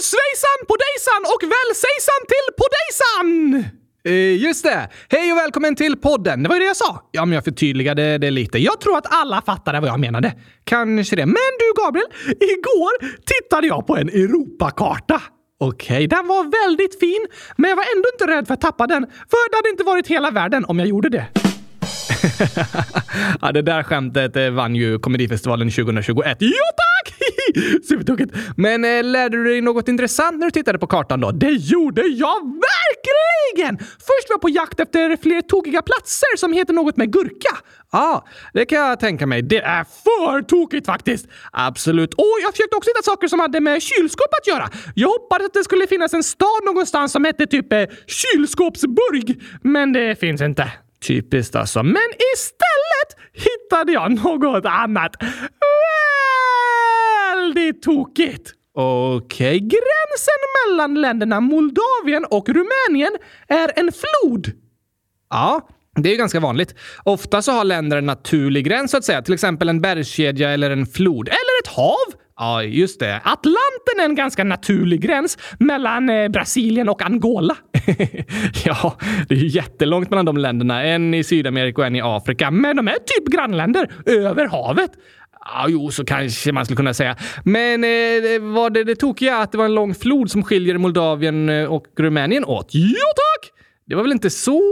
svejsan på dejsan och välsejsan till podejsan! Eh, just det! Hej och välkommen till podden! Det var ju det jag sa. Ja, men jag förtydligade det lite. Jag tror att alla fattade vad jag menade. Kanske det. Men du Gabriel, igår tittade jag på en Europakarta. Okej, okay. den var väldigt fin, men jag var ändå inte rädd för att tappa den, för det hade inte varit hela världen om jag gjorde det. ja, det där skämtet eh, vann ju Komedifestivalen 2021. Ja tack! Supertokigt. Men eh, lärde du dig något intressant när du tittade på kartan då? Det gjorde jag verkligen! Först var jag på jakt efter fler tokiga platser som heter något med gurka. Ja, ah, det kan jag tänka mig. Det är för tokigt faktiskt! Absolut. Och jag försökte också hitta saker som hade med kylskåp att göra. Jag hoppades att det skulle finnas en stad någonstans som hette typ eh, Kylskåpsburg, men det finns inte. Typiskt alltså. Men istället hittade jag något annat. Väldigt tokigt! Okej. Okay. Gränsen mellan länderna Moldavien och Rumänien är en flod. Ja, det är ju ganska vanligt. Ofta så har länder en naturlig gräns så att säga. Till exempel en bergskedja eller en flod. Eller ett hav! Ja, just det. Atlanten är en ganska naturlig gräns mellan eh, Brasilien och Angola. ja, det är ju jättelångt mellan de länderna. En i Sydamerika och en i Afrika. Men de är typ grannländer över havet. Ja, jo, så kanske man skulle kunna säga. Men eh, var det det tokiga att det var en lång flod som skiljer Moldavien eh, och Rumänien åt? Ja, tack! Det var väl inte så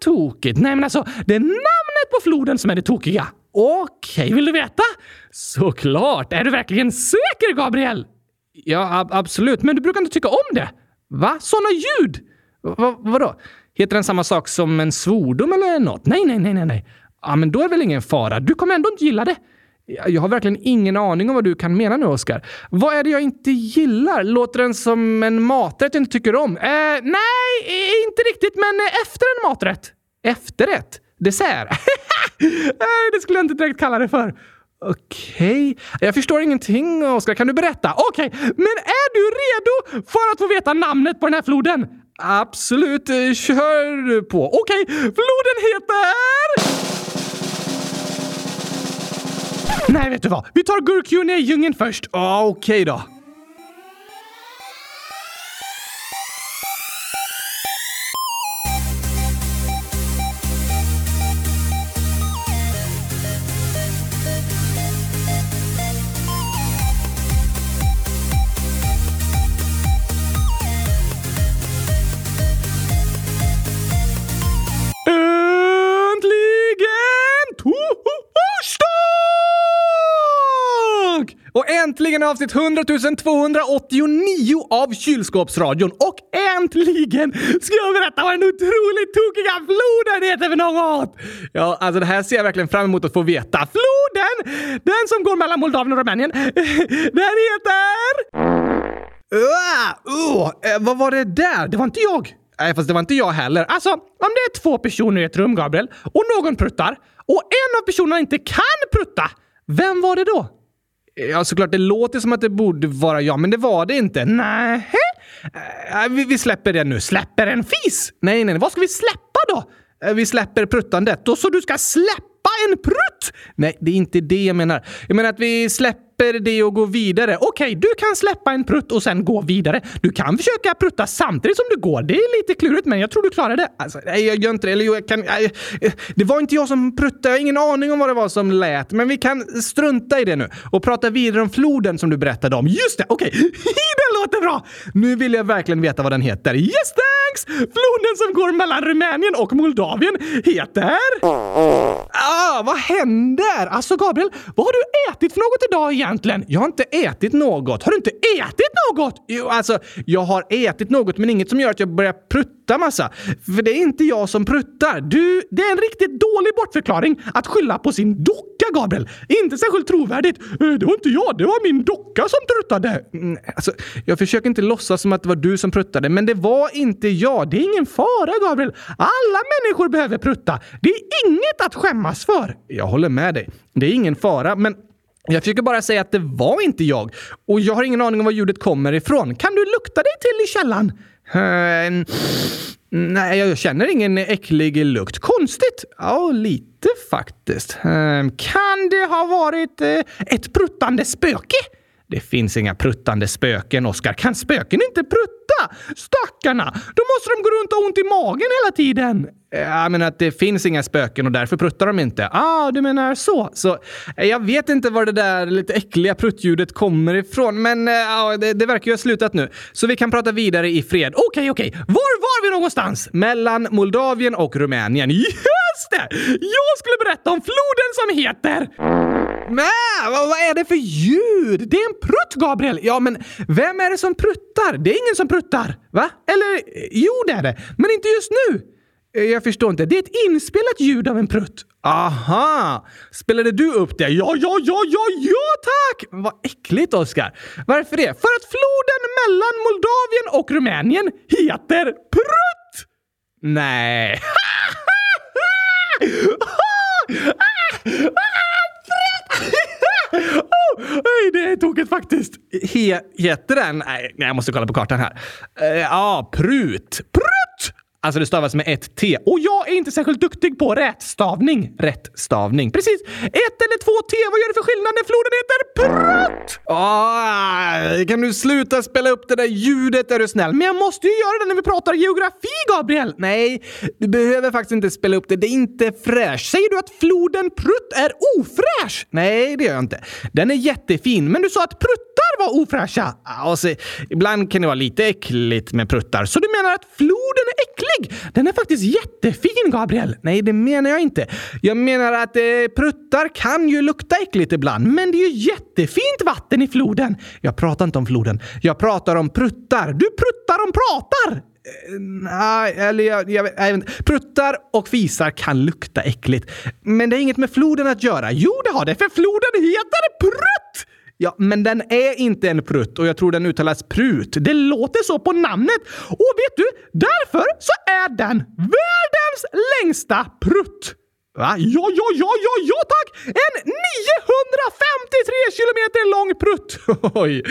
tokigt? Nej, men alltså, det är namnet på floden som är det tokiga. Okej, okay, vill du veta? Såklart! Är du verkligen säker, Gabriel? Ja, ab absolut. Men du brukar inte tycka om det. Va? Såna ljud? Va vadå? Heter den samma sak som en svordom eller något? Nej, nej, nej, nej, nej. Ja, men då är det väl ingen fara. Du kommer ändå inte gilla det. Jag har verkligen ingen aning om vad du kan mena nu, Oskar. Vad är det jag inte gillar? Låter den som en maträtt jag inte tycker om? Eh, nej, inte riktigt, men efter en maträtt. Efterrätt? Dessert? Eh, det skulle jag inte direkt kalla det för. Okej. Okay. Jag förstår ingenting, Oskar. Kan du berätta? Okej, okay. men är du redo för att få veta namnet på den här floden? Absolut. Eh, kör på. Okej, okay. floden heter... Nej, vet du vad? Vi tar gurk först. Ah, okej okay då. Äntligen avsnitt 100 289 av Kylskåpsradion. Och äntligen ska jag berätta vad den otroligt tokiga floden heter för något! Ja, alltså det här ser jag verkligen fram emot att få veta. Floden! Den som går mellan Moldavien och Rumänien. Den heter... Uh, uh, vad var det där? Det var inte jag. Nej, fast det var inte jag heller. Alltså, om det är två personer i ett rum, Gabriel, och någon pruttar, och en av personerna inte kan prutta, vem var det då? Ja, såklart, det låter som att det borde vara jag, men det var det inte. Nej. Äh, äh, vi, vi släpper det nu. Släpper en fis? Nej, nej, vad ska vi släppa då? Äh, vi släpper pruttandet. Då så du ska släppa en prutt? Nej, det är inte det jag menar. Jag menar att vi släpper släpper det och går vidare. Okej, okay, du kan släppa en prutt och sen gå vidare. Du kan försöka prutta samtidigt som du går. Det är lite klurigt, men jag tror du klarar det. Alltså, nej, jag gör inte det. Eller jag kan... Nej, det var inte jag som pruttade. Jag har ingen aning om vad det var som lät. Men vi kan strunta i det nu och prata vidare om floden som du berättade om. Just det! Okej, okay. det låter bra! Nu vill jag verkligen veta vad den heter. Yes, thanks! Floden som går mellan Rumänien och Moldavien heter... Ah, vad händer? Alltså, Gabriel, vad har du ätit för något idag igen? Egentligen? Jag har inte ätit något. Har du inte ätit något? Jo, alltså, jag har ätit något, men inget som gör att jag börjar prutta massa. För det är inte jag som pruttar. Du, det är en riktigt dålig bortförklaring att skylla på sin docka, Gabriel. Inte särskilt trovärdigt. Eh, det var inte jag, det var min docka som pruttade. Mm, alltså, jag försöker inte låtsas som att det var du som pruttade, men det var inte jag. Det är ingen fara, Gabriel. Alla människor behöver prutta. Det är inget att skämmas för. Jag håller med dig. Det är ingen fara, men jag försöker bara säga att det var inte jag. Och jag har ingen aning om var ljudet kommer ifrån. Kan du lukta dig till i källan? Uh, nej, jag känner ingen äcklig lukt. Konstigt! Ja, lite faktiskt. Uh, kan det ha varit uh, ett pruttande spöke? Det finns inga pruttande spöken, Oskar. Kan spöken inte prutta? Stackarna! Då måste de gå runt och ha ont i magen hela tiden. Eh, jag menar att det finns inga spöken och därför pruttar de inte. Ah, du menar så. Så eh, jag vet inte var det där lite äckliga pruttljudet kommer ifrån, men äh, det, det verkar ju ha slutat nu. Så vi kan prata vidare i fred. Okej, okay, okej. Okay. Var var vi någonstans? Mellan Moldavien och Rumänien. Just det! Jag skulle berätta om floden som heter... Nej, vad, vad är det för ljud? Det är en prutt, Gabriel! Ja, men vem är det som pruttar? Det är ingen som pruttar. Va? Eller jo, det är det. Men inte just nu. Eh, jag förstår inte. Det är ett inspelat ljud av en prutt. Aha! Spelade du upp det? Ja, ja, ja, ja, ja tack! Vad äckligt, Oskar. Varför det? För att floden mellan Moldavien och Rumänien heter Prutt! Nej. oh, det är tokigt faktiskt. He, heter den? Nej, jag måste kolla på kartan här. Uh, ja, Prut. Prut! Alltså det stavas med ett T. Och jag är inte särskilt duktig på rättstavning. Rättstavning. Precis. Ett eller två T. Vad gör det för skillnad när floden heter Prutt? Oh, kan du sluta spela upp det där ljudet är du snäll? Men jag måste ju göra det när vi pratar geografi, Gabriel! Nej, du behöver faktiskt inte spela upp det. Det är inte fräscht. Säger du att floden Prutt är ofräsch? Nej, det gör jag inte. Den är jättefin, men du sa att pruttar var ofräscha. Alltså, ibland kan det vara lite äckligt med pruttar. Så du menar att floden är äcklig? Snygg! Den är faktiskt jättefin, Gabriel! Nej, det menar jag inte. Jag menar att eh, pruttar kan ju lukta äckligt ibland, men det är ju jättefint vatten i floden. Jag pratar inte om floden. Jag pratar om pruttar. Du pruttar om pratar! Eh, nej, eller jag, jag, jag, vet Pruttar och fisar kan lukta äckligt. Men det har inget med floden att göra. Jo, det har det, för floden heter Prutt! Ja, men den är inte en prutt och jag tror den uttalas prut. Det låter så på namnet. Och vet du, därför så är den världens längsta prutt. Va? Ja, ja, ja, ja, ja tack! En 953 kilometer lång prutt! Oj,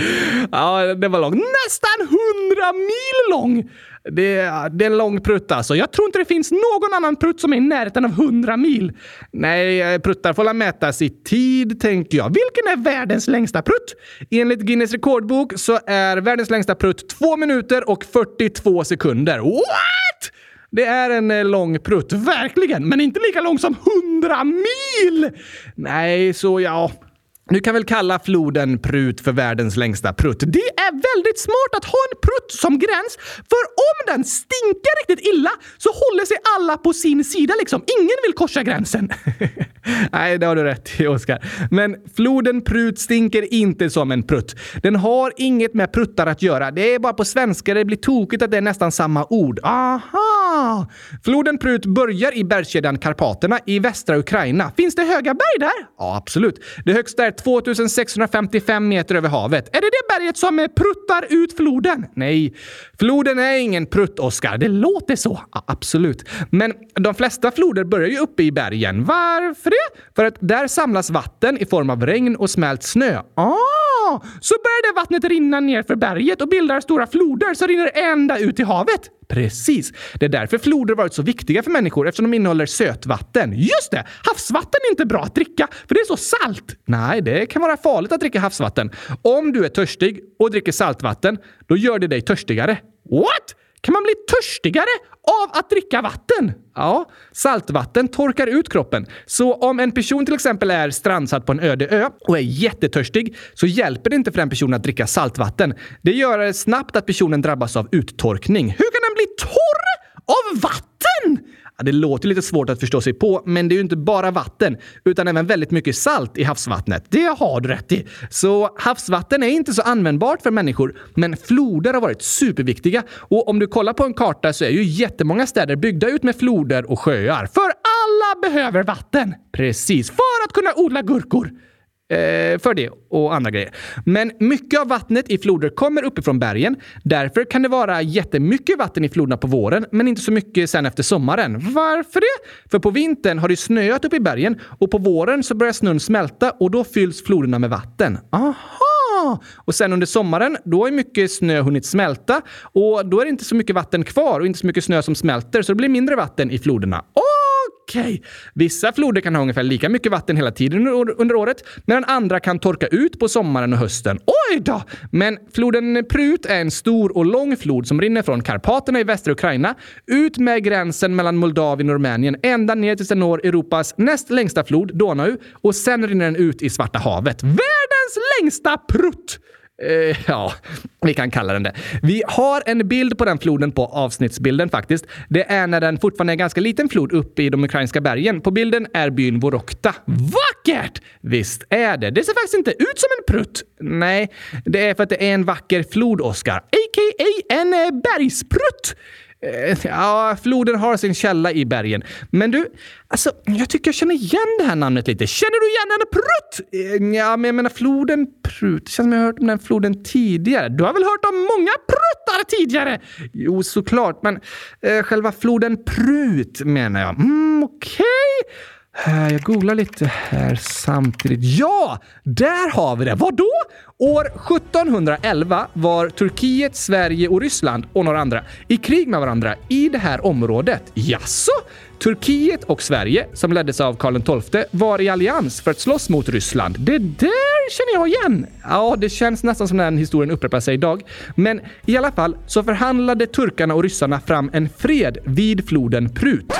ja, det var lång. Nästan 100 mil lång! Det, det är en lång prutt alltså. Jag tror inte det finns någon annan prutt som är i närheten av 100 mil. Nej, eh, pruttar får mätas i tid, tänker jag. Vilken är världens längsta prutt? Enligt Guinness rekordbok så är världens längsta prutt 2 minuter och 42 sekunder. What? Det är en eh, lång prutt, verkligen, men inte lika lång som 100 mil! Nej, så ja. Du kan väl kalla floden Prut för världens längsta prutt. Det är väldigt smart att ha en prutt som gräns, för om den stinker riktigt illa så håller sig alla på sin sida liksom. Ingen vill korsa gränsen. Nej, det har du rätt i, Oskar. Men floden Prut stinker inte som en prutt. Den har inget med pruttar att göra. Det är bara på svenska det blir tokigt att det är nästan samma ord. Aha! Floden Prut börjar i bergskedjan Karpaterna i västra Ukraina. Finns det höga berg där? Ja, absolut. Det högsta är 2655 meter över havet. Är det det berget som pruttar ut floden? Nej, floden är ingen prutt, Oskar. Det låter så. Ja, absolut. Men de flesta floder börjar ju uppe i bergen. Varför det? För att där samlas vatten i form av regn och smält snö. Ah, så börjar det vattnet rinna ner för berget och bildar stora floder som rinner ända ut i havet. Precis. Det är därför floder varit så viktiga för människor eftersom de innehåller sötvatten. Just det! Havsvatten är inte bra att dricka för det är så salt. Nej, det kan vara farligt att dricka havsvatten. Om du är törstig och dricker saltvatten, då gör det dig törstigare. What? Kan man bli törstigare av att dricka vatten? Ja, saltvatten torkar ut kroppen. Så om en person till exempel är strandsatt på en öde ö och är jättetörstig så hjälper det inte för den personen att dricka saltvatten. Det gör snabbt att personen drabbas av uttorkning. Hur kan den bli torr av vatten? Det låter lite svårt att förstå sig på, men det är ju inte bara vatten, utan även väldigt mycket salt i havsvattnet. Det har du rätt i. Så havsvatten är inte så användbart för människor, men floder har varit superviktiga. Och om du kollar på en karta så är ju jättemånga städer byggda ut med floder och sjöar. För alla behöver vatten! Precis, för att kunna odla gurkor Eh, för det och andra grejer. Men mycket av vattnet i floder kommer uppifrån bergen. Därför kan det vara jättemycket vatten i floderna på våren, men inte så mycket sen efter sommaren. Varför det? För på vintern har det snöat upp i bergen och på våren så börjar snön smälta och då fylls floderna med vatten. Aha! Och sen under sommaren, då är mycket snö hunnit smälta och då är det inte så mycket vatten kvar och inte så mycket snö som smälter, så det blir mindre vatten i floderna. Okej. Vissa floder kan ha ungefär lika mycket vatten hela tiden under året, medan andra kan torka ut på sommaren och hösten. Oj då! Men floden Prut är en stor och lång flod som rinner från Karpaterna i västra Ukraina, ut med gränsen mellan Moldavien och Rumänien, ända ner tills den når Europas näst längsta flod, Donau, och sen rinner den ut i Svarta havet. Världens längsta prutt! Eh, ja, vi kan kalla den det. Vi har en bild på den floden på avsnittsbilden faktiskt. Det är när den fortfarande är en ganska liten flod uppe i de ukrainska bergen. På bilden är byn Vorokta. Vackert! Visst är det. Det ser faktiskt inte ut som en prutt. Nej, det är för att det är en vacker flod, Oskar. A.k.a. en eh, bergsprutt. Eh, ja, floden har sin källa i bergen. Men du, alltså, jag tycker jag känner igen det här namnet lite. Känner du igen en prutt? Eh, ja, men jag menar floden Prut. Det känns som jag har hört om den floden tidigare. Du har väl hört om många pruttar tidigare? Jo, såklart, men eh, själva floden Prut menar jag. Mm, okej. Okay. Eh, jag googlar lite här samtidigt. Ja, där har vi det! Vadå? År 1711 var Turkiet, Sverige och Ryssland och några andra i krig med varandra i det här området. Jaså? Turkiet och Sverige, som leddes av Karl XII, var i allians för att slåss mot Ryssland. Det där känner jag igen! Ja, det känns nästan som den historien upprepar sig idag. Men i alla fall så förhandlade turkarna och ryssarna fram en fred vid floden Prut.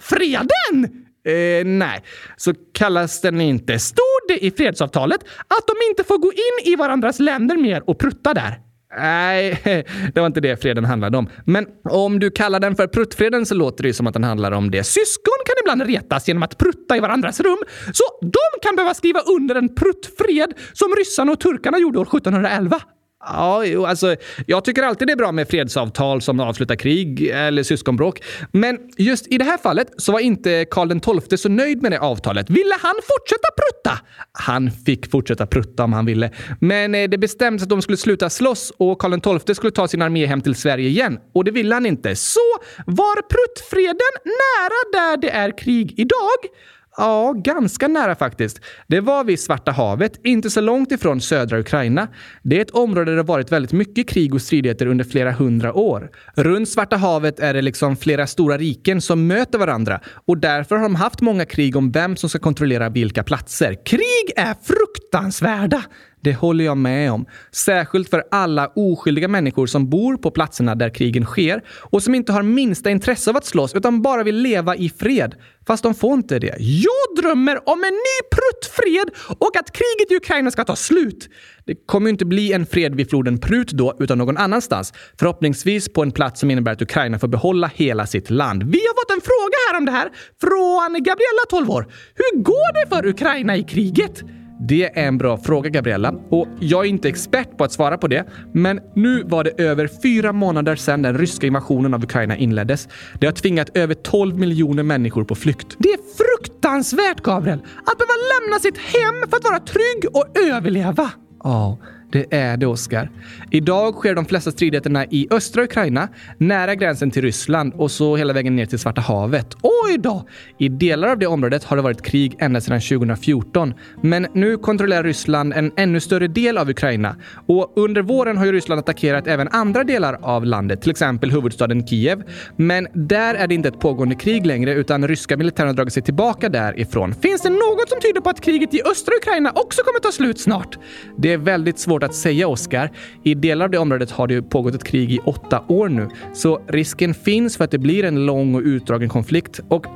Freden? Eh, nej, så kallas den inte. Stod det i fredsavtalet att de inte får gå in i varandras länder mer och prutta där? Nej, det var inte det freden handlade om. Men om du kallar den för pruttfreden så låter det ju som att den handlar om det. Syskon kan ibland retas genom att prutta i varandras rum, så de kan behöva skriva under en pruttfred som ryssarna och turkarna gjorde år 1711. Ja, jo, alltså, jag tycker alltid det är bra med fredsavtal som avslutar krig eller syskonbråk. Men just i det här fallet så var inte Karl XII så nöjd med det avtalet. Ville han fortsätta prutta? Han fick fortsätta prutta om han ville. Men eh, det bestämdes att de skulle sluta slåss och Karl XII skulle ta sin armé hem till Sverige igen. Och det ville han inte. Så var pruttfreden nära där det är krig idag? Ja, ganska nära faktiskt. Det var vid Svarta havet, inte så långt ifrån södra Ukraina. Det är ett område där det varit väldigt mycket krig och stridigheter under flera hundra år. Runt Svarta havet är det liksom flera stora riken som möter varandra och därför har de haft många krig om vem som ska kontrollera vilka platser. Krig är fruktansvärda! Det håller jag med om. Särskilt för alla oskyldiga människor som bor på platserna där krigen sker och som inte har minsta intresse av att slåss utan bara vill leva i fred. Fast de får inte det. Jag drömmer om en ny pruttfred och att kriget i Ukraina ska ta slut. Det kommer ju inte bli en fred vid floden Prut då, utan någon annanstans. Förhoppningsvis på en plats som innebär att Ukraina får behålla hela sitt land. Vi har fått en fråga här om det här från Gabriella, 12 år. Hur går det för Ukraina i kriget? Det är en bra fråga, Gabriella. Och jag är inte expert på att svara på det, men nu var det över fyra månader sedan den ryska invasionen av Ukraina inleddes. Det har tvingat över 12 miljoner människor på flykt. Det är fruktansvärt, Gabriel! Att behöva lämna sitt hem för att vara trygg och överleva. Ja, det är det, Oskar. Idag sker de flesta stridigheterna i östra Ukraina, nära gränsen till Ryssland och så hela vägen ner till Svarta havet. Oj då! I delar av det området har det varit krig ända sedan 2014. Men nu kontrollerar Ryssland en ännu större del av Ukraina. Och under våren har ju Ryssland attackerat även andra delar av landet, till exempel huvudstaden Kiev. Men där är det inte ett pågående krig längre, utan ryska militären har dragit sig tillbaka därifrån. Finns det något som tyder på att kriget i östra Ukraina också kommer ta slut snart? Det är väldigt svårt att säga, Oskar. I delar av det området har det pågått ett krig i åtta år nu, så risken finns för att det blir en lång och utdragen konflikt. Och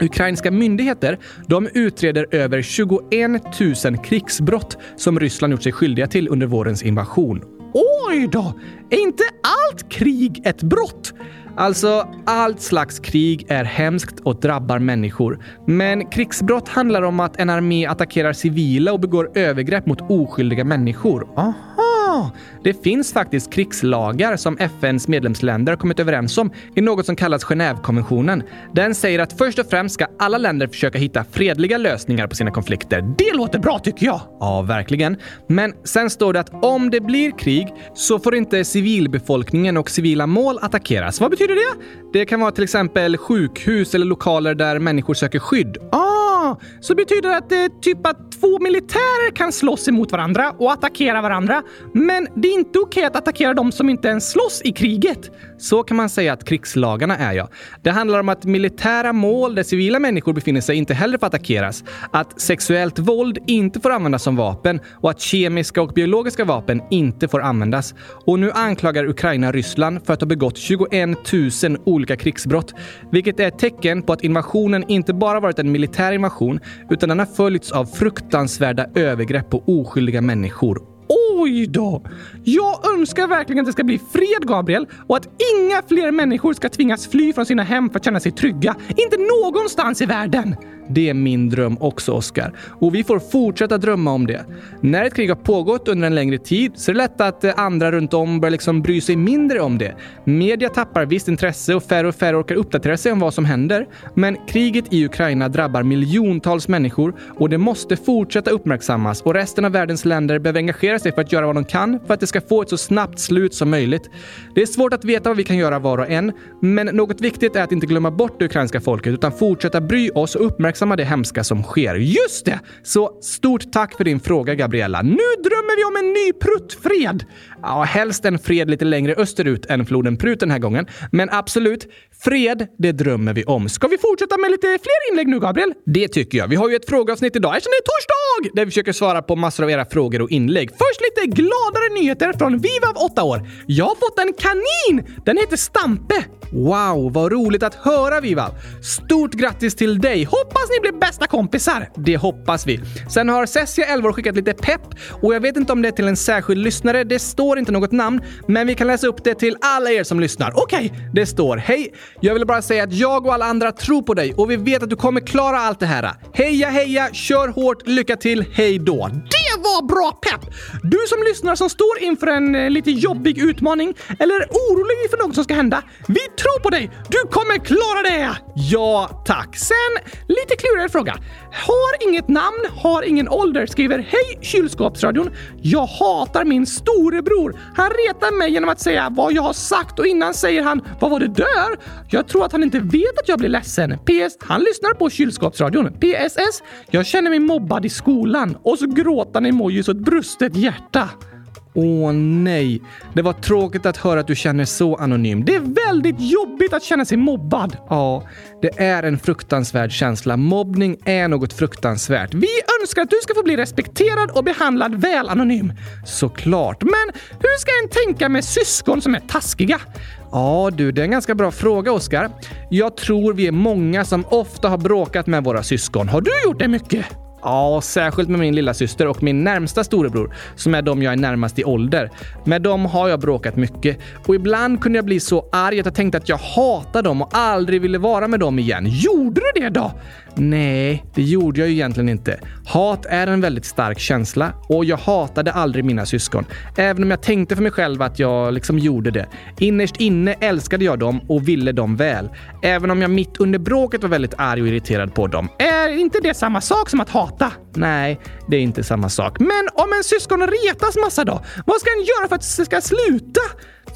Ukrainska myndigheter de utreder över 21 000 krigsbrott som Ryssland gjort sig skyldiga till under vårens invasion. Oj då! Är inte allt krig ett brott? Alltså, allt slags krig är hemskt och drabbar människor. Men krigsbrott handlar om att en armé attackerar civila och begår övergrepp mot oskyldiga människor. Aha! Det finns faktiskt krigslagar som FNs medlemsländer har kommit överens om i något som kallas Genèvekonventionen. Den säger att först och främst ska alla länder försöka hitta fredliga lösningar på sina konflikter. Det låter bra tycker jag! Ja, verkligen. Men sen står det att om det blir krig så får inte civilbefolkningen och civila mål attackeras. Vad betyder det? Det kan vara till exempel sjukhus eller lokaler där människor söker skydd. Ah! Jaha, så betyder det att det är typ att två militärer kan slåss emot varandra och attackera varandra, men det är inte okej att attackera de som inte ens slåss i kriget? Så kan man säga att krigslagarna är, ja. Det handlar om att militära mål där civila människor befinner sig inte heller får attackeras, att sexuellt våld inte får användas som vapen och att kemiska och biologiska vapen inte får användas. Och nu anklagar Ukraina Ryssland för att ha begått 21 000 olika krigsbrott, vilket är ett tecken på att invasionen inte bara varit en militär invasion, utan den har följts av fruktansvärda övergrepp på oskyldiga människor Oj då! Jag önskar verkligen att det ska bli fred, Gabriel, och att inga fler människor ska tvingas fly från sina hem för att känna sig trygga. Inte någonstans i världen! Det är min dröm också, Oscar. Och vi får fortsätta drömma om det. När ett krig har pågått under en längre tid så är det lätt att eh, andra runt om börjar liksom bry sig mindre om det. Media tappar visst intresse och färre och färre orkar uppdatera sig om vad som händer. Men kriget i Ukraina drabbar miljontals människor och det måste fortsätta uppmärksammas och resten av världens länder behöver engagera sig för att göra vad de kan för att det ska få ett så snabbt slut som möjligt. Det är svårt att veta vad vi kan göra var och en, men något viktigt är att inte glömma bort det ukrainska folket utan fortsätta bry oss och uppmärksamma uppmärksamma det hemska som sker. Just det! Så stort tack för din fråga, Gabriella. Nu drömmer vi om en ny pruttfred! Ja, helst en fred lite längre österut än floden Prut den här gången. Men absolut, fred, det drömmer vi om. Ska vi fortsätta med lite fler inlägg nu, Gabriel? Det tycker jag. Vi har ju ett frågeavsnitt idag eftersom det är torsdag! Där vi försöker svara på massor av era frågor och inlägg. Först lite gladare nyheter från Vivav 8 år. Jag har fått en kanin! Den heter Stampe. Wow, vad roligt att höra Vivav! Stort grattis till dig! Hoppas ni blir bästa kompisar! Det hoppas vi. Sen har Cessia, 11 år, skickat lite pepp och jag vet inte om det är till en särskild lyssnare. Det står inte något namn, men vi kan läsa upp det till alla er som lyssnar. Okej, okay, det står Hej! Jag vill bara säga att jag och alla andra tror på dig och vi vet att du kommer klara allt det här. Heja, heja, kör hårt, lycka till, hej då! Det var bra pepp! Du som lyssnar som står inför en eh, lite jobbig utmaning eller är orolig för något som ska hända. Vi tror på dig! Du kommer klara det! Ja, tack. Sen lite klurigare fråga. Har inget namn, har ingen ålder, skriver Hej kylskåpsradion. Jag hatar min storebror. Han retar mig genom att säga vad jag har sagt och innan säger han Vad var det dör? Jag tror att han inte vet att jag blir ledsen. PS. Han lyssnar på kylskåpsradion. PSS. Jag känner mig mobbad i skolan. Och så gråtande emojis och ett brustet hjärta. Åh nej, det var tråkigt att höra att du känner så anonym. Det är väldigt jobbigt att känna sig mobbad. Ja, det är en fruktansvärd känsla. Mobbning är något fruktansvärt. Vi önskar att du ska få bli respekterad och behandlad väl anonym. Såklart. Men hur ska en tänka med syskon som är taskiga? Ja du, det är en ganska bra fråga Oskar. Jag tror vi är många som ofta har bråkat med våra syskon. Har du gjort det mycket? Ja, särskilt med min lilla syster och min närmsta storebror, som är de jag är närmast i ålder. Med dem har jag bråkat mycket och ibland kunde jag bli så arg att jag tänkte att jag hatade dem och aldrig ville vara med dem igen. Gjorde du det då? Nej, det gjorde jag ju egentligen inte. Hat är en väldigt stark känsla och jag hatade aldrig mina syskon. Även om jag tänkte för mig själv att jag liksom gjorde det. Innerst inne älskade jag dem och ville dem väl. Även om jag mitt under bråket var väldigt arg och irriterad på dem. Är inte det samma sak som att hata? Nej, det är inte samma sak. Men om en syskon retas massa då? Vad ska en göra för att det ska sluta?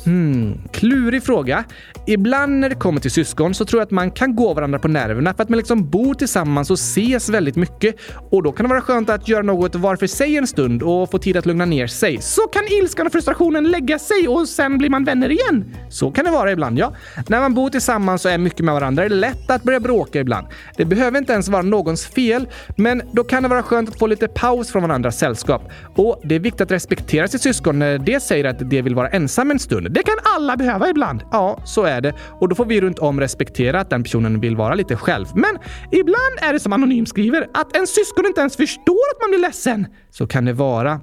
Hmm, klurig fråga. Ibland när det kommer till syskon så tror jag att man kan gå varandra på nerverna för att man liksom bor tillsammans och ses väldigt mycket. Och då kan det vara skönt att göra något var för sig en stund och få tid att lugna ner sig. Så kan ilskan och frustrationen lägga sig och sen blir man vänner igen. Så kan det vara ibland, ja. När man bor tillsammans och är mycket med varandra är det lätt att börja bråka ibland. Det behöver inte ens vara någons fel, men då kan det vara skönt att få lite paus från varandras sällskap. Och det är viktigt att respektera sitt syskon när det säger att det vill vara ensam en stund. Det kan alla behöva ibland. Ja, så är det. Och då får vi runt om respektera att den personen vill vara lite själv. Men ibland är det som Anonym skriver, att en syskon inte ens förstår att man blir ledsen. Så kan det vara.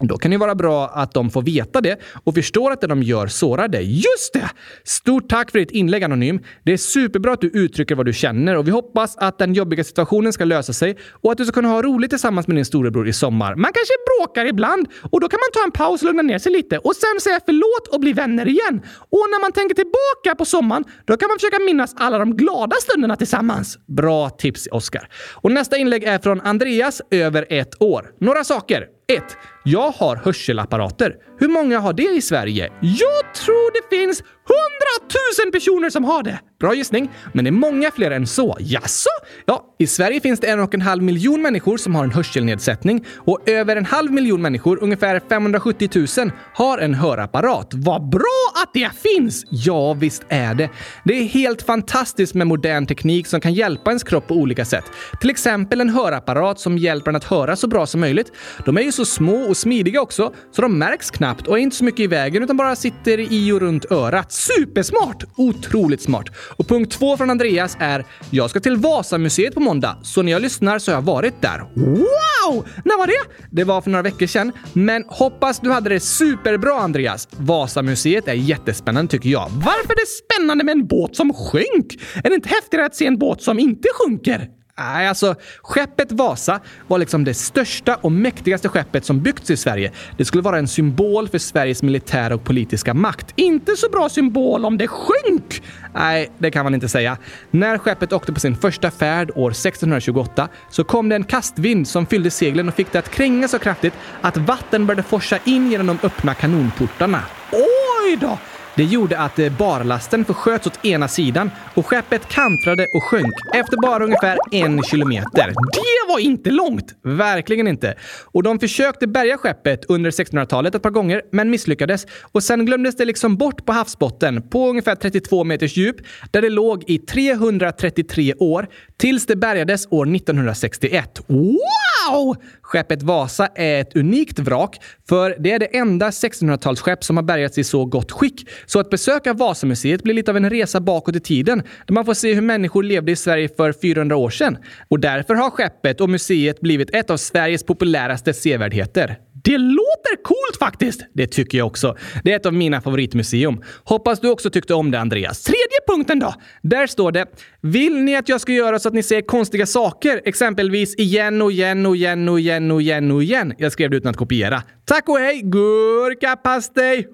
Då kan det vara bra att de får veta det och förstår att det de gör sårar dig. Just det! Stort tack för ditt inlägg Anonym. Det är superbra att du uttrycker vad du känner och vi hoppas att den jobbiga situationen ska lösa sig och att du ska kunna ha roligt tillsammans med din storebror i sommar. Man kanske bråkar ibland och då kan man ta en paus och lugna ner sig lite och sen säga förlåt och bli vänner igen. Och när man tänker tillbaka på sommaren, då kan man försöka minnas alla de glada stunderna tillsammans. Bra tips, Oskar. Och nästa inlägg är från Andreas, över ett år. Några saker. 1. Jag har hörselapparater. Hur många har det i Sverige? Jag tror det finns hundratusen personer som har det. Bra gissning, men det är många fler än så. Jaså? Ja, i Sverige finns det en och en halv miljon människor som har en hörselnedsättning och över en halv miljon människor, ungefär 570 000, har en hörapparat. Vad bra att det finns! Ja, visst är det. Det är helt fantastiskt med modern teknik som kan hjälpa ens kropp på olika sätt. Till exempel en hörapparat som hjälper en att höra så bra som möjligt. De är ju så små och smidiga också, så de märks knappt och är inte så mycket i vägen utan bara sitter i och runt örat. Supersmart! Otroligt smart. Och punkt två från Andreas är “Jag ska till Vasamuseet på måndag, så när jag lyssnar så har jag varit där.” Wow! När var det? Det var för några veckor sedan. Men hoppas du hade det superbra Andreas. Vasamuseet är jättespännande tycker jag. Varför är det spännande med en båt som sjönk? Är det inte häftigare att se en båt som inte sjunker? Nej, alltså skeppet Vasa var liksom det största och mäktigaste skeppet som byggts i Sverige. Det skulle vara en symbol för Sveriges militära och politiska makt. Inte så bra symbol om det sjönk! Nej, det kan man inte säga. När skeppet åkte på sin första färd år 1628 så kom det en kastvind som fyllde seglen och fick det att kränga så kraftigt att vatten började forsa in genom de öppna kanonportarna. Oj då! Det gjorde att eh, barlasten försköts åt ena sidan och skeppet kantrade och sjönk efter bara ungefär en kilometer. Det var inte långt! Verkligen inte. Och de försökte bärga skeppet under 1600-talet ett par gånger, men misslyckades. Och sen glömdes det liksom bort på havsbotten på ungefär 32 meters djup, där det låg i 333 år, tills det bärgades år 1961. Wow! Skeppet Vasa är ett unikt vrak, för det är det enda 1600-talsskepp som har bärgats i så gott skick. Så att besöka Vasamuseet blir lite av en resa bakåt i tiden, där man får se hur människor levde i Sverige för 400 år sedan. Och därför har skeppet och museet blivit ett av Sveriges populäraste sevärdheter. Det låter coolt faktiskt! Det tycker jag också. Det är ett av mina favoritmuseum. Hoppas du också tyckte om det, Andreas. Tredje punkten då? Där står det “Vill ni att jag ska göra så att ni ser konstiga saker? Exempelvis igen och igen och igen och igen och igen och igen.” Jag skrev det utan att kopiera. Tack och hej! Gurkapastej!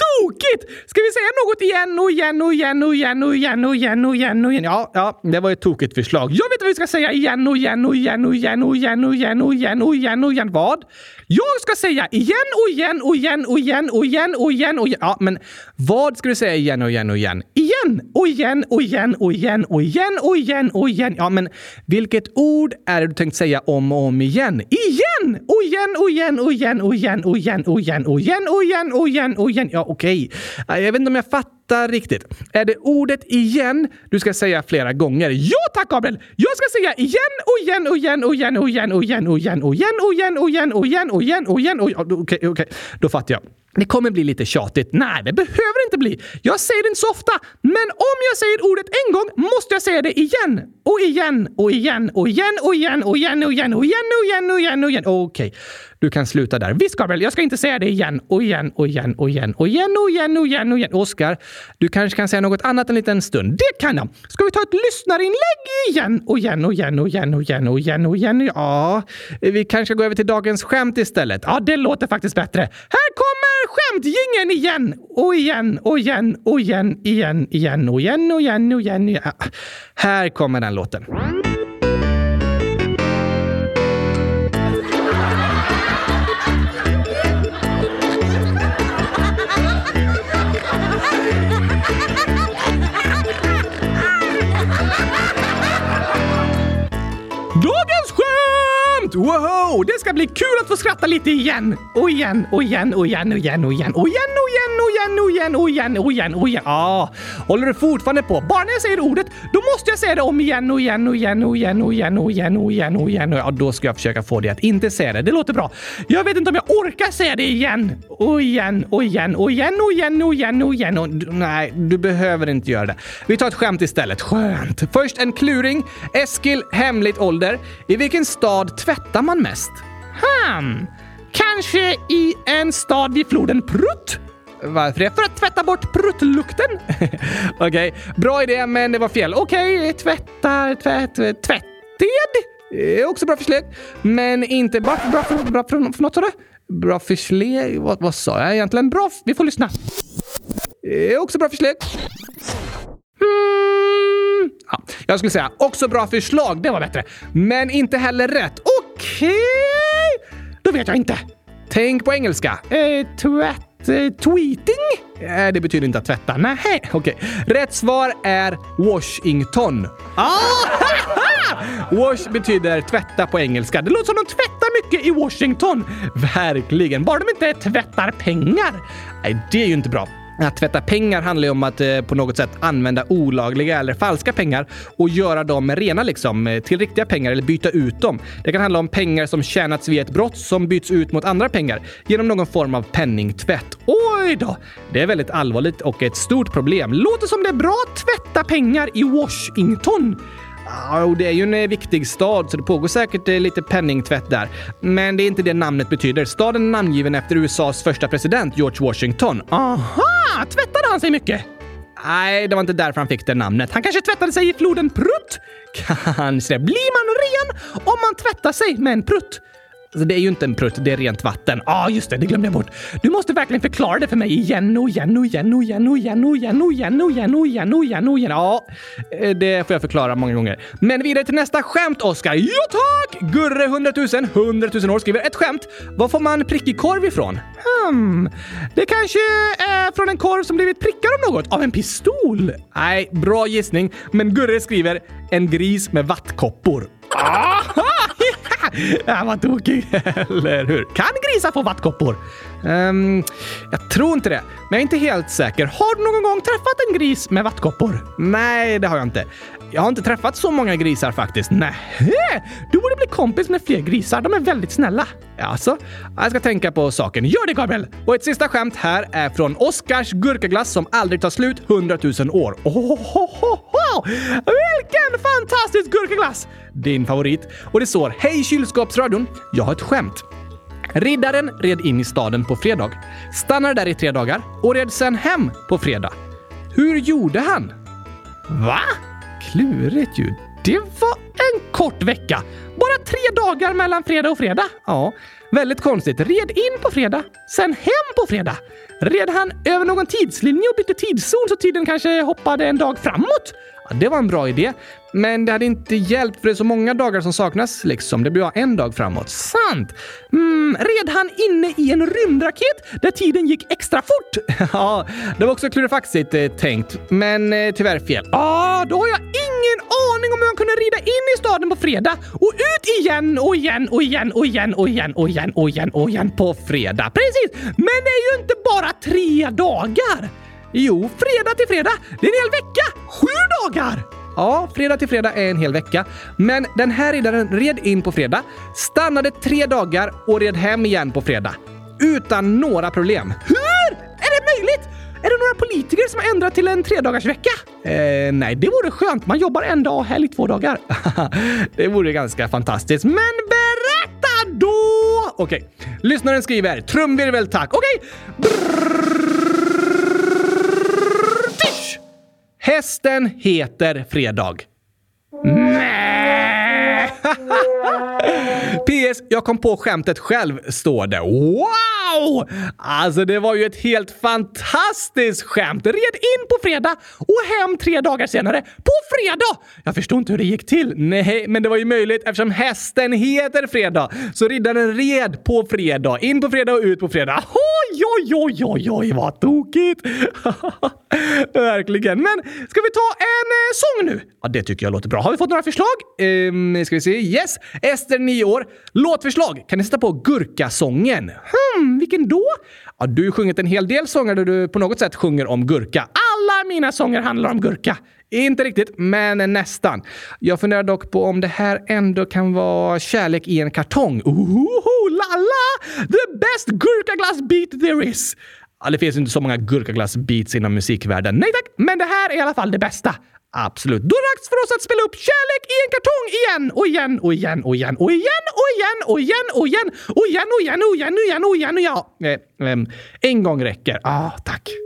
Tokigt! Ska vi säga något igen och igen och igen och igen och igen och igen och igen och igen? Ja, ja, det var ett tokigt förslag. Jag vet vad vi ska säga igen och igen och igen och igen och igen och igen och igen och igen och igen. Vad? Jag ska säga igen och igen och igen och igen och igen och igen och igen. Ja, men vad ska du säga igen och igen och igen? Igen och igen och igen och igen och igen och igen och igen. Ja, men vilket ord är det du tänkt säga om och om igen? Igen och igen och igen och igen och igen och igen och igen och igen och igen och igen och igen. Ja, okej. Okay. Jag vet inte om jag fattar riktigt. Är det ordet igen du ska säga flera gånger? Ja tack Gabriel! Jag ska säga igen och igen och igen och igen och igen och igen och igen och igen och igen och igen och igen och igen och igen. Okej, okej. Då fattar jag. Det kommer bli lite tjatigt. Nej, det behöver inte bli. Jag säger det inte så ofta. Men om jag säger ordet en gång måste jag säga det igen. Och igen och igen och igen och igen och igen och igen och igen och igen och igen och igen. Okej, du kan sluta där. Visst Gabriel, jag ska inte säga det igen och igen och igen och igen och igen och igen och igen och igen. Oskar, du kanske kan säga något annat en liten stund. Det kan jag. Ska vi ta ett lyssnarinlägg igen och igen och igen och igen och igen och igen och igen? Ja, vi kanske går över till dagens skämt istället. Ja, det låter faktiskt bättre. Här kommer skämtgingen igen! Och igen och igen och igen, igen, igen och igen och igen och igen. igen. Här kommer den låten. Skratta lite igen! Och igen, och igen, och igen, och igen, och igen, och igen, och igen, och igen, och igen, och igen, och igen, och igen. Ja, håller du fortfarande på? Bara när jag säger ordet, då måste jag säga det om igen, och igen, och igen, och igen, och igen, och igen, och igen, och igen. Ja, då ska jag försöka få dig att inte säga det. Det låter bra. Jag vet inte om jag orkar säga det igen. Och igen, och igen, och igen, och igen, och igen, och igen. Och, nej, du behöver inte göra det. Vi tar ett skämt istället. Skönt. Först en kluring. Eskil, hemligt ålder. I vilken stad tvättar man mest? Han. Kanske i en stad vid floden Prutt? Varför det? För att tvätta bort pruttlukten. Okej, okay. bra idé men det var fel. Okej, okay. tvätta, tvätt, tvätted? Eh, också bra förslag. Men inte bra, bra, för, bra för, för något sa du? Bra förslag? Vad, vad sa jag egentligen? Bra, vi får lyssna. Eh, också bra förslag. Mm, Ja, jag skulle säga också bra förslag, det var bättre. Men inte heller rätt. Okej! Okay. Då vet jag inte. Tänk på engelska. Eh, tvätt... Eh, tweeting? Eh, det betyder inte att tvätta. Nej. Okej. Rätt svar är Washington. Ah! Wash betyder tvätta på engelska. Det låter som de tvättar mycket i Washington. Verkligen. Bara de inte tvättar pengar. Nej, det är ju inte bra. Att tvätta pengar handlar ju om att eh, på något sätt använda olagliga eller falska pengar och göra dem rena liksom eh, till riktiga pengar eller byta ut dem. Det kan handla om pengar som tjänats via ett brott som byts ut mot andra pengar genom någon form av penningtvätt. Oj då! Det är väldigt allvarligt och ett stort problem. Låter som det är bra att tvätta pengar i Washington. Ja, och det är ju en eh, viktig stad så det pågår säkert eh, lite penningtvätt där. Men det är inte det namnet betyder. Staden är namngiven efter USAs första president George Washington. Aha! Tvättade han sig mycket? Nej, det var inte därför han fick det namnet. Han kanske tvättade sig i floden Prutt? Kanske. Blir man ren om man tvättar sig med en prutt? Alltså, det är ju inte en prutt, det är rent vatten. Ja, ah, just det. Det glömde jag bort. Du måste verkligen förklara det för mig igen och igen och igen och igen och igen och igen och igen och igen och igen och igen och igen. Ja, det får jag förklara många gånger. Men vidare till nästa skämt, Oskar. Ja tack! Gurre 100 000, 100 000 år skriver ett skämt. Var får man prickig korv ifrån? Hmm, det kanske är från en korv som blivit prickad av något? Av en pistol? Nej, bra gissning. Men Gurre skriver en gris med vattkoppor. Aha! Han var tokig. Eller hur? Kan grisar få vattkoppor? Um, jag tror inte det, men jag är inte helt säker. Har du någon gång träffat en gris med vattkoppor? Nej, det har jag inte. Jag har inte träffat så många grisar faktiskt. Nej, du borde bli kompis med fler grisar. De är väldigt snälla. Alltså, jag ska tänka på saken. Gör det Gabriel! Och ett sista skämt här är från Oscars gurkaglass som aldrig tar slut 100 000 år. Ohohoho! Vilken fantastisk gurkaglass! Din favorit. Och det står Hej kylskåpsradion! Jag har ett skämt. Riddaren red in i staden på fredag, stannade där i tre dagar och red sen hem på fredag. Hur gjorde han? Va? Klurigt ju. Det var en kort vecka. Bara tre dagar mellan fredag och fredag. Ja, väldigt konstigt. Red in på fredag, sen hem på fredag. Red han över någon tidslinje och bytte tidszon så tiden kanske hoppade en dag framåt? Ja, det var en bra idé. Men det hade inte hjälpt för det är så många dagar som saknas liksom. Det blir bara en dag framåt. Sant! Mm, red han inne i en rymdraket där tiden gick extra fort? ja, det var också klurifaxigt eh, tänkt, men eh, tyvärr fel. Ja, ah, då har jag ingen aning om hur han kunde rida in i staden på fredag och ut igen och igen och igen och igen och igen och igen och igen och igen på fredag. Precis! Men det är ju inte bara tre dagar! Jo, fredag till fredag. Det är en hel vecka! Sju dagar! Ja, fredag till fredag är en hel vecka. Men den här riddaren red in på fredag, stannade tre dagar och red hem igen på fredag. Utan några problem. Hur? Är det möjligt? Är det några politiker som har ändrat till en tredagarsvecka? Eh, nej, det vore skönt. Man jobbar en dag och helg två dagar. det vore ganska fantastiskt. Men berätta då! Okej, lyssnaren skriver trumvirvel tack. Okej. Hästen heter Fredag. Nej! PS. Jag kom på skämtet själv, står det. Wow! Alltså, det var ju ett helt fantastiskt skämt. Red in på fredag och hem tre dagar senare. På fredag! Jag förstår inte hur det gick till. Nej, men det var ju möjligt eftersom hästen heter Fredag. Så riddaren red på fredag. In på fredag och ut på fredag. Oj, oj, oj, oj, oj, vad tokigt! Verkligen. Men ska vi ta en eh, sång nu? Ja, det tycker jag låter bra. Har vi fått några förslag? Ehm, ska vi se. Yes! Ester, 9 år. Låtförslag. Kan ni sätta på Gurkasången? Hmm, vilken då? Ja, du har sjungit en hel del sånger där du på något sätt sjunger om gurka. Alla mina sånger handlar om gurka. Inte riktigt, men nästan. Jag funderar dock på om det här ändå kan vara kärlek i en kartong. Ohoho, lala! The best gurkaglass beat there is! Ja, det finns inte så många gurkaglass-beats inom musikvärlden. Nej tack, men det här är i alla fall det bästa. Absolut. Då är det dags för oss att spela upp Kärlek i en kartong igen och igen och igen och igen och igen och igen och igen och igen och igen och igen och igen och igen och igen och igen. Eh, eh, en gång räcker. Ah, tack.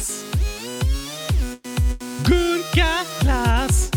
Gurkaglass.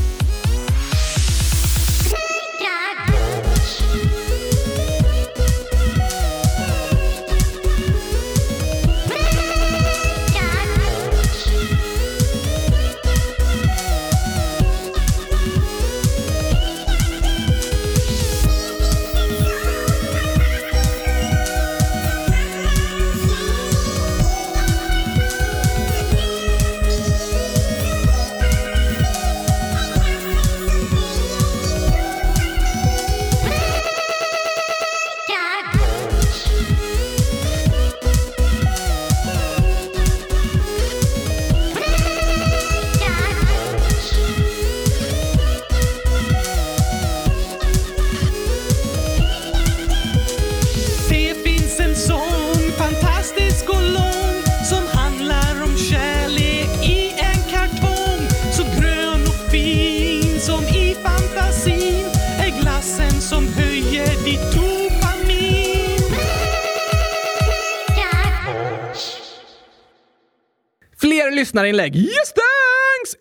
Lyssnarinlägg. Just det!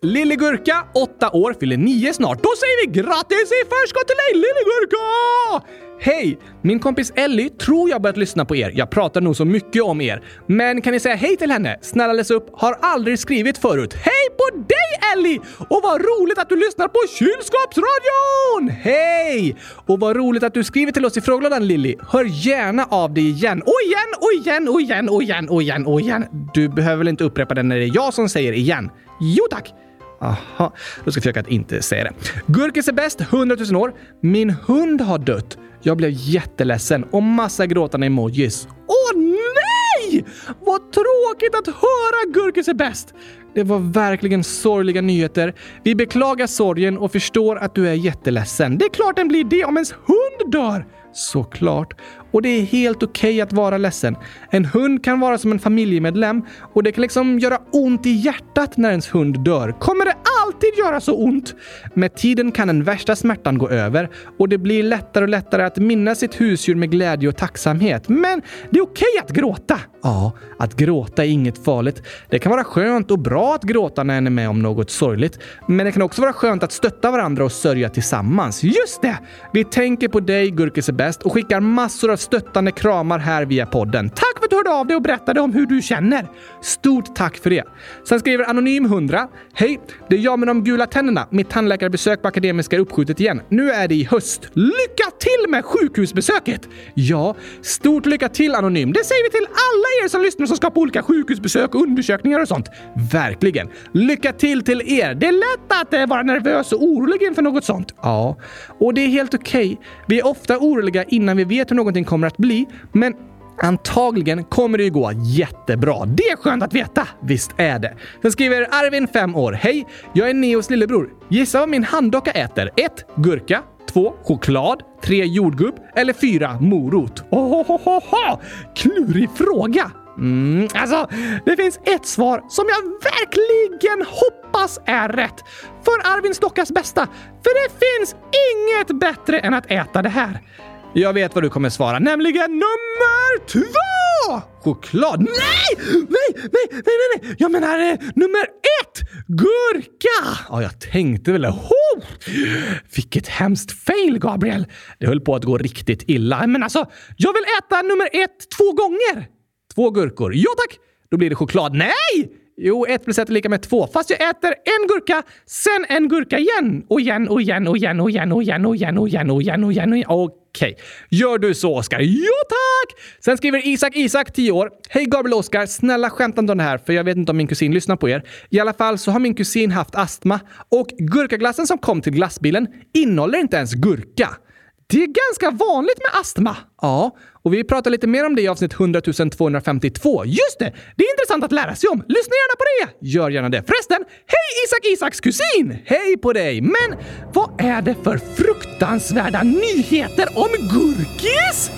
Lillegurka, 8 år, fyller 9 snart. Då säger vi grattis i förskott till dig Lillegurka! Hej! Min kompis Ellie tror jag börjat lyssna på er. Jag pratar nog så mycket om er. Men kan ni säga hej till henne? Snälla läs upp. Har aldrig skrivit förut. Hej på dig Ellie! Och vad roligt att du lyssnar på Kylskåpsradion! Hej! Och vad roligt att du skriver till oss i frågelådan Lilly. Hör gärna av dig igen. Och igen, och igen, och igen, och igen, och igen, och igen. Du behöver väl inte upprepa det när det är jag som säger igen? Jo tack! Aha, då ska jag försöka att inte säga det. Gurkis är bäst, 100 000 år. Min hund har dött. Jag blev jätteledsen och massa gråtande emojis. Åh nej! Vad tråkigt att höra Gurkis är bäst! Det var verkligen sorgliga nyheter. Vi beklagar sorgen och förstår att du är jätteledsen. Det är klart den blir det om ens hund dör! Såklart. Och det är helt okej att vara ledsen. En hund kan vara som en familjemedlem och det kan liksom göra ont i hjärtat när ens hund dör. Kommer det alltid göra så ont. Med tiden kan den värsta smärtan gå över och det blir lättare och lättare att minnas sitt husdjur med glädje och tacksamhet. Men det är okej att gråta. Ja, att gråta är inget farligt. Det kan vara skönt och bra att gråta när en är med om något sorgligt. Men det kan också vara skönt att stötta varandra och sörja tillsammans. Just det! Vi tänker på dig, Gurkis är bäst, och skickar massor av stöttande kramar här via podden. Tack för att du hörde av dig och berättade om hur du känner. Stort tack för det. Sen skriver Anonym 100. Hej! Det är jag med de gula tänderna. Mitt tandläkarbesök på Akademiska är uppskjutet igen. Nu är det i höst. Lycka till med sjukhusbesöket! Ja, stort lycka till Anonym. Det säger vi till alla er som lyssnar som ska på olika sjukhusbesök och undersökningar och sånt. Verkligen. Lycka till till er. Det är lätt att eh, vara nervös och orolig inför något sånt. Ja, och det är helt okej. Okay. Vi är ofta oroliga innan vi vet hur någonting kommer att bli, men Antagligen kommer det ju gå jättebra. Det är skönt att veta! Visst är det. Sen skriver Arvin, 5 år. Hej! Jag är Neos lillebror. Gissa vad min handdocka äter? 1. Gurka. 2. Choklad. 3. Jordgubb. Eller 4. Morot. Ohohoho! Klurig fråga! Mm, alltså, det finns ett svar som jag verkligen hoppas är rätt. För Arvin Stockas bästa. För det finns inget bättre än att äta det här. Jag vet vad du kommer svara, nämligen nummer två! Choklad? Nej! Nej, nej, nej, nej, nej! Jag menar eh, nummer ett! Gurka! Ja, jag tänkte väl det. Oh! Vilket hemskt fail, Gabriel. Det höll på att gå riktigt illa. Men alltså, jag vill äta nummer ett två gånger. Två gurkor. Ja tack! Då blir det choklad. Nej! Jo, ett plus ett är lika med två. Fast jag äter en gurka, sen en gurka igen. Och igen och igen och igen och igen och igen och igen och igen och igen och igen. Och igen. Okej. Okay. Gör du så, Oskar? Ja, tack! Sen skriver Isak Isak, 10 år. Hej Gabriel och Oskar. Snälla skämta inte om det här, för jag vet inte om min kusin lyssnar på er. I alla fall så har min kusin haft astma och gurkaglassen som kom till glassbilen innehåller inte ens gurka. Det är ganska vanligt med astma. Ja, och vi pratar lite mer om det i avsnitt 100 252. Just det! Det är intressant att lära sig om. Lyssna gärna på det! Gör gärna det. Förresten, hej Isak Isaks kusin! Hej på dig! Men vad är det för fruktansvärda nyheter om gurkis?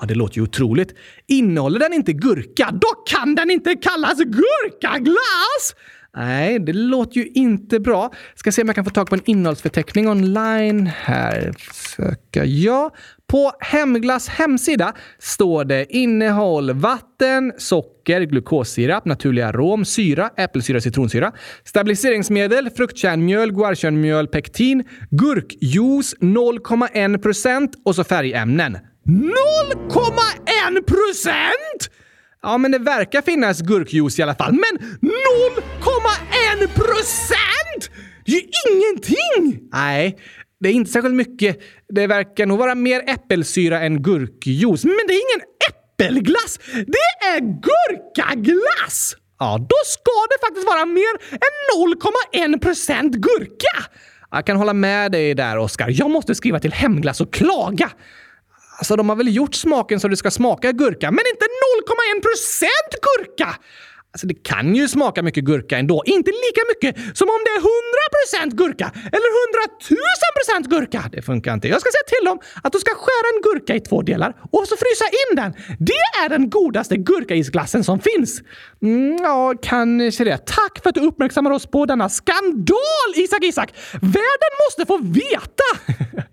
Ja, det låter ju otroligt. Innehåller den inte gurka, då kan den inte kallas gurkaglass! Nej, det låter ju inte bra. Ska se om jag kan få tag på en innehållsförteckning online här. Söka ja. På Hemglass hemsida står det innehåll vatten, socker, glukossirap, naturlig arom, syra, äppelsyra, citronsyra, stabiliseringsmedel, fruktkärnmjöl, guarkärnmjöl, pektin, gurkjuice 0,1 procent och så färgämnen. 0,1 procent! Ja, men det verkar finnas gurkjuice i alla fall. Men 0,1 procent! Det är ju ingenting! Nej, det är inte särskilt mycket. Det verkar nog vara mer äppelsyra än gurkjuice. Men det är ingen äppelglass! Det är gurkaglass! Ja, då ska det faktiskt vara mer än 0,1 procent gurka! Jag kan hålla med dig där, Oskar. Jag måste skriva till Hemglass och klaga. Alltså, de har väl gjort smaken så det ska smaka gurka, men inte 0,1% gurka! Alltså det kan ju smaka mycket gurka ändå. Inte lika mycket som om det är 100% gurka eller 100 000% gurka. Det funkar inte. Jag ska säga till dem att de ska skära en gurka i två delar och så frysa in den. Det är den godaste gurkaisglassen som finns. Mm, ja, kanske det. Tack för att du uppmärksammar oss på denna skandal, Isak Isak! Världen måste få veta!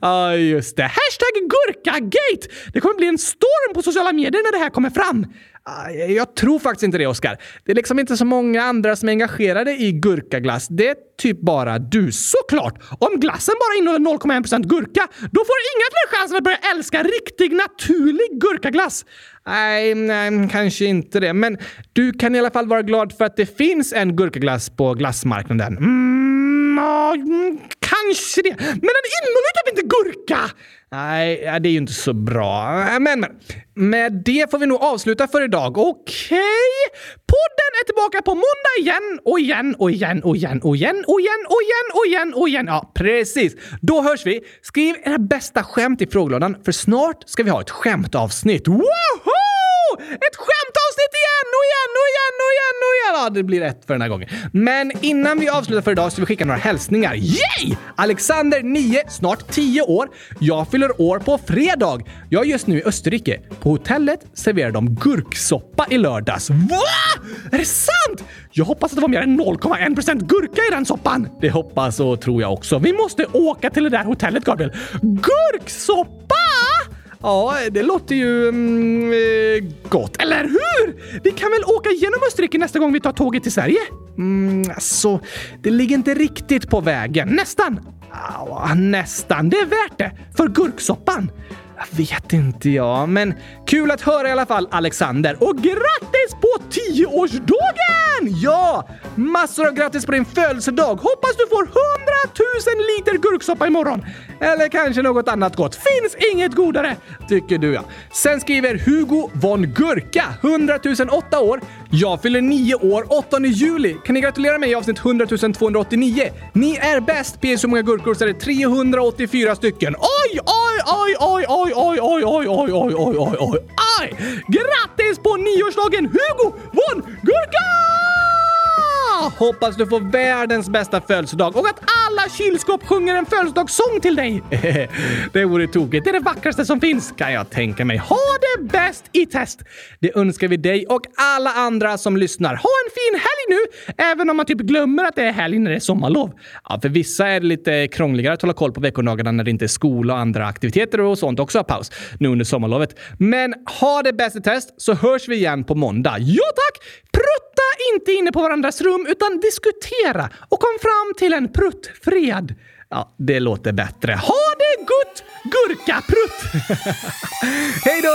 Ja, ah, just det. Hashtag gurkagate! Det kommer bli en storm på sociala medier när det här kommer fram. Jag tror faktiskt inte det, Oskar. Det är liksom inte så många andra som är engagerade i gurkaglass. Det är typ bara du. Såklart! Om glassen bara innehåller 0,1% gurka, då får inga fler chansen att börja älska riktig, naturlig gurkaglass. Nej, nej, kanske inte det. Men du kan i alla fall vara glad för att det finns en gurkaglass på glassmarknaden. Mm, ja, mm, kanske det. Men den innehåller typ inte gurka! Nej, det är ju inte så bra. Men med det får vi nog avsluta för idag. Okej? Okay. Podden är tillbaka på måndag igen och igen och igen och igen och igen och igen och igen och igen och igen. Ja, precis. Då hörs vi. Skriv era bästa skämt i frågelådan för snart ska vi ha ett skämtavsnitt. Woho! Ett skämtavsnitt igen! och igen och igen och igen och igen. Ja, det blir ett för den här gången. Men innan vi avslutar för idag så vill vi skicka några hälsningar. Yay! Alexander, 9, snart 10 år. Jag fyller år på fredag. Jag är just nu i Österrike. På hotellet serverar de gurksoppa i lördags. Va? Är det sant? Jag hoppas att det var mer än 0,1% gurka i den soppan. Det hoppas och tror jag också. Vi måste åka till det där hotellet, Gabriel. Gurksoppa! Ja, det låter ju mm, eh, gott, eller hur? Vi kan väl åka genom Österrike nästa gång vi tar tåget till Sverige? Mm, alltså, det ligger inte riktigt på vägen. Nästan. Ja, nästan. Det är värt det. För gurksoppan. Jag vet inte jag, men kul att höra i alla fall Alexander. Och grattis på 10-årsdagen! Ja! Massor av grattis på din födelsedag! Hoppas du får 100 000 liter gurksoppa imorgon! Eller kanske något annat gott. Finns inget godare! Tycker du ja. Sen skriver Hugo von Gurka, 100 008 år. Jag fyller nio år 8 juli. Kan ni gratulera mig i avsnitt 100 289? Ni är bäst! PS hur många gurkor så är det 384 stycken. Oj, oj, oj, oj, oj, oj, oj, oj, oj, oj, oj, oj, oj, oj! Grattis på nioårsdagen Hugo von Gurka! Hoppas du får världens bästa födelsedag och att alla kylskåp sjunger en födelsedagssång till dig. det vore tokigt. Det är det vackraste som finns, kan jag tänka mig. Ha det bäst i test! Det önskar vi dig och alla andra som lyssnar. Ha en fin helg nu, även om man typ glömmer att det är helg när det är sommarlov. Ja, för vissa är det lite krångligare att hålla koll på veckodagarna när det inte är skola och andra aktiviteter och sånt också har paus nu under sommarlovet. Men ha det bäst i test så hörs vi igen på måndag. Ja tack! Prutta inte inne på varandras rum utan diskutera och kom fram till en pruttfred. Ja, det låter bättre. Ha det gott, gurkaprutt! Hej då!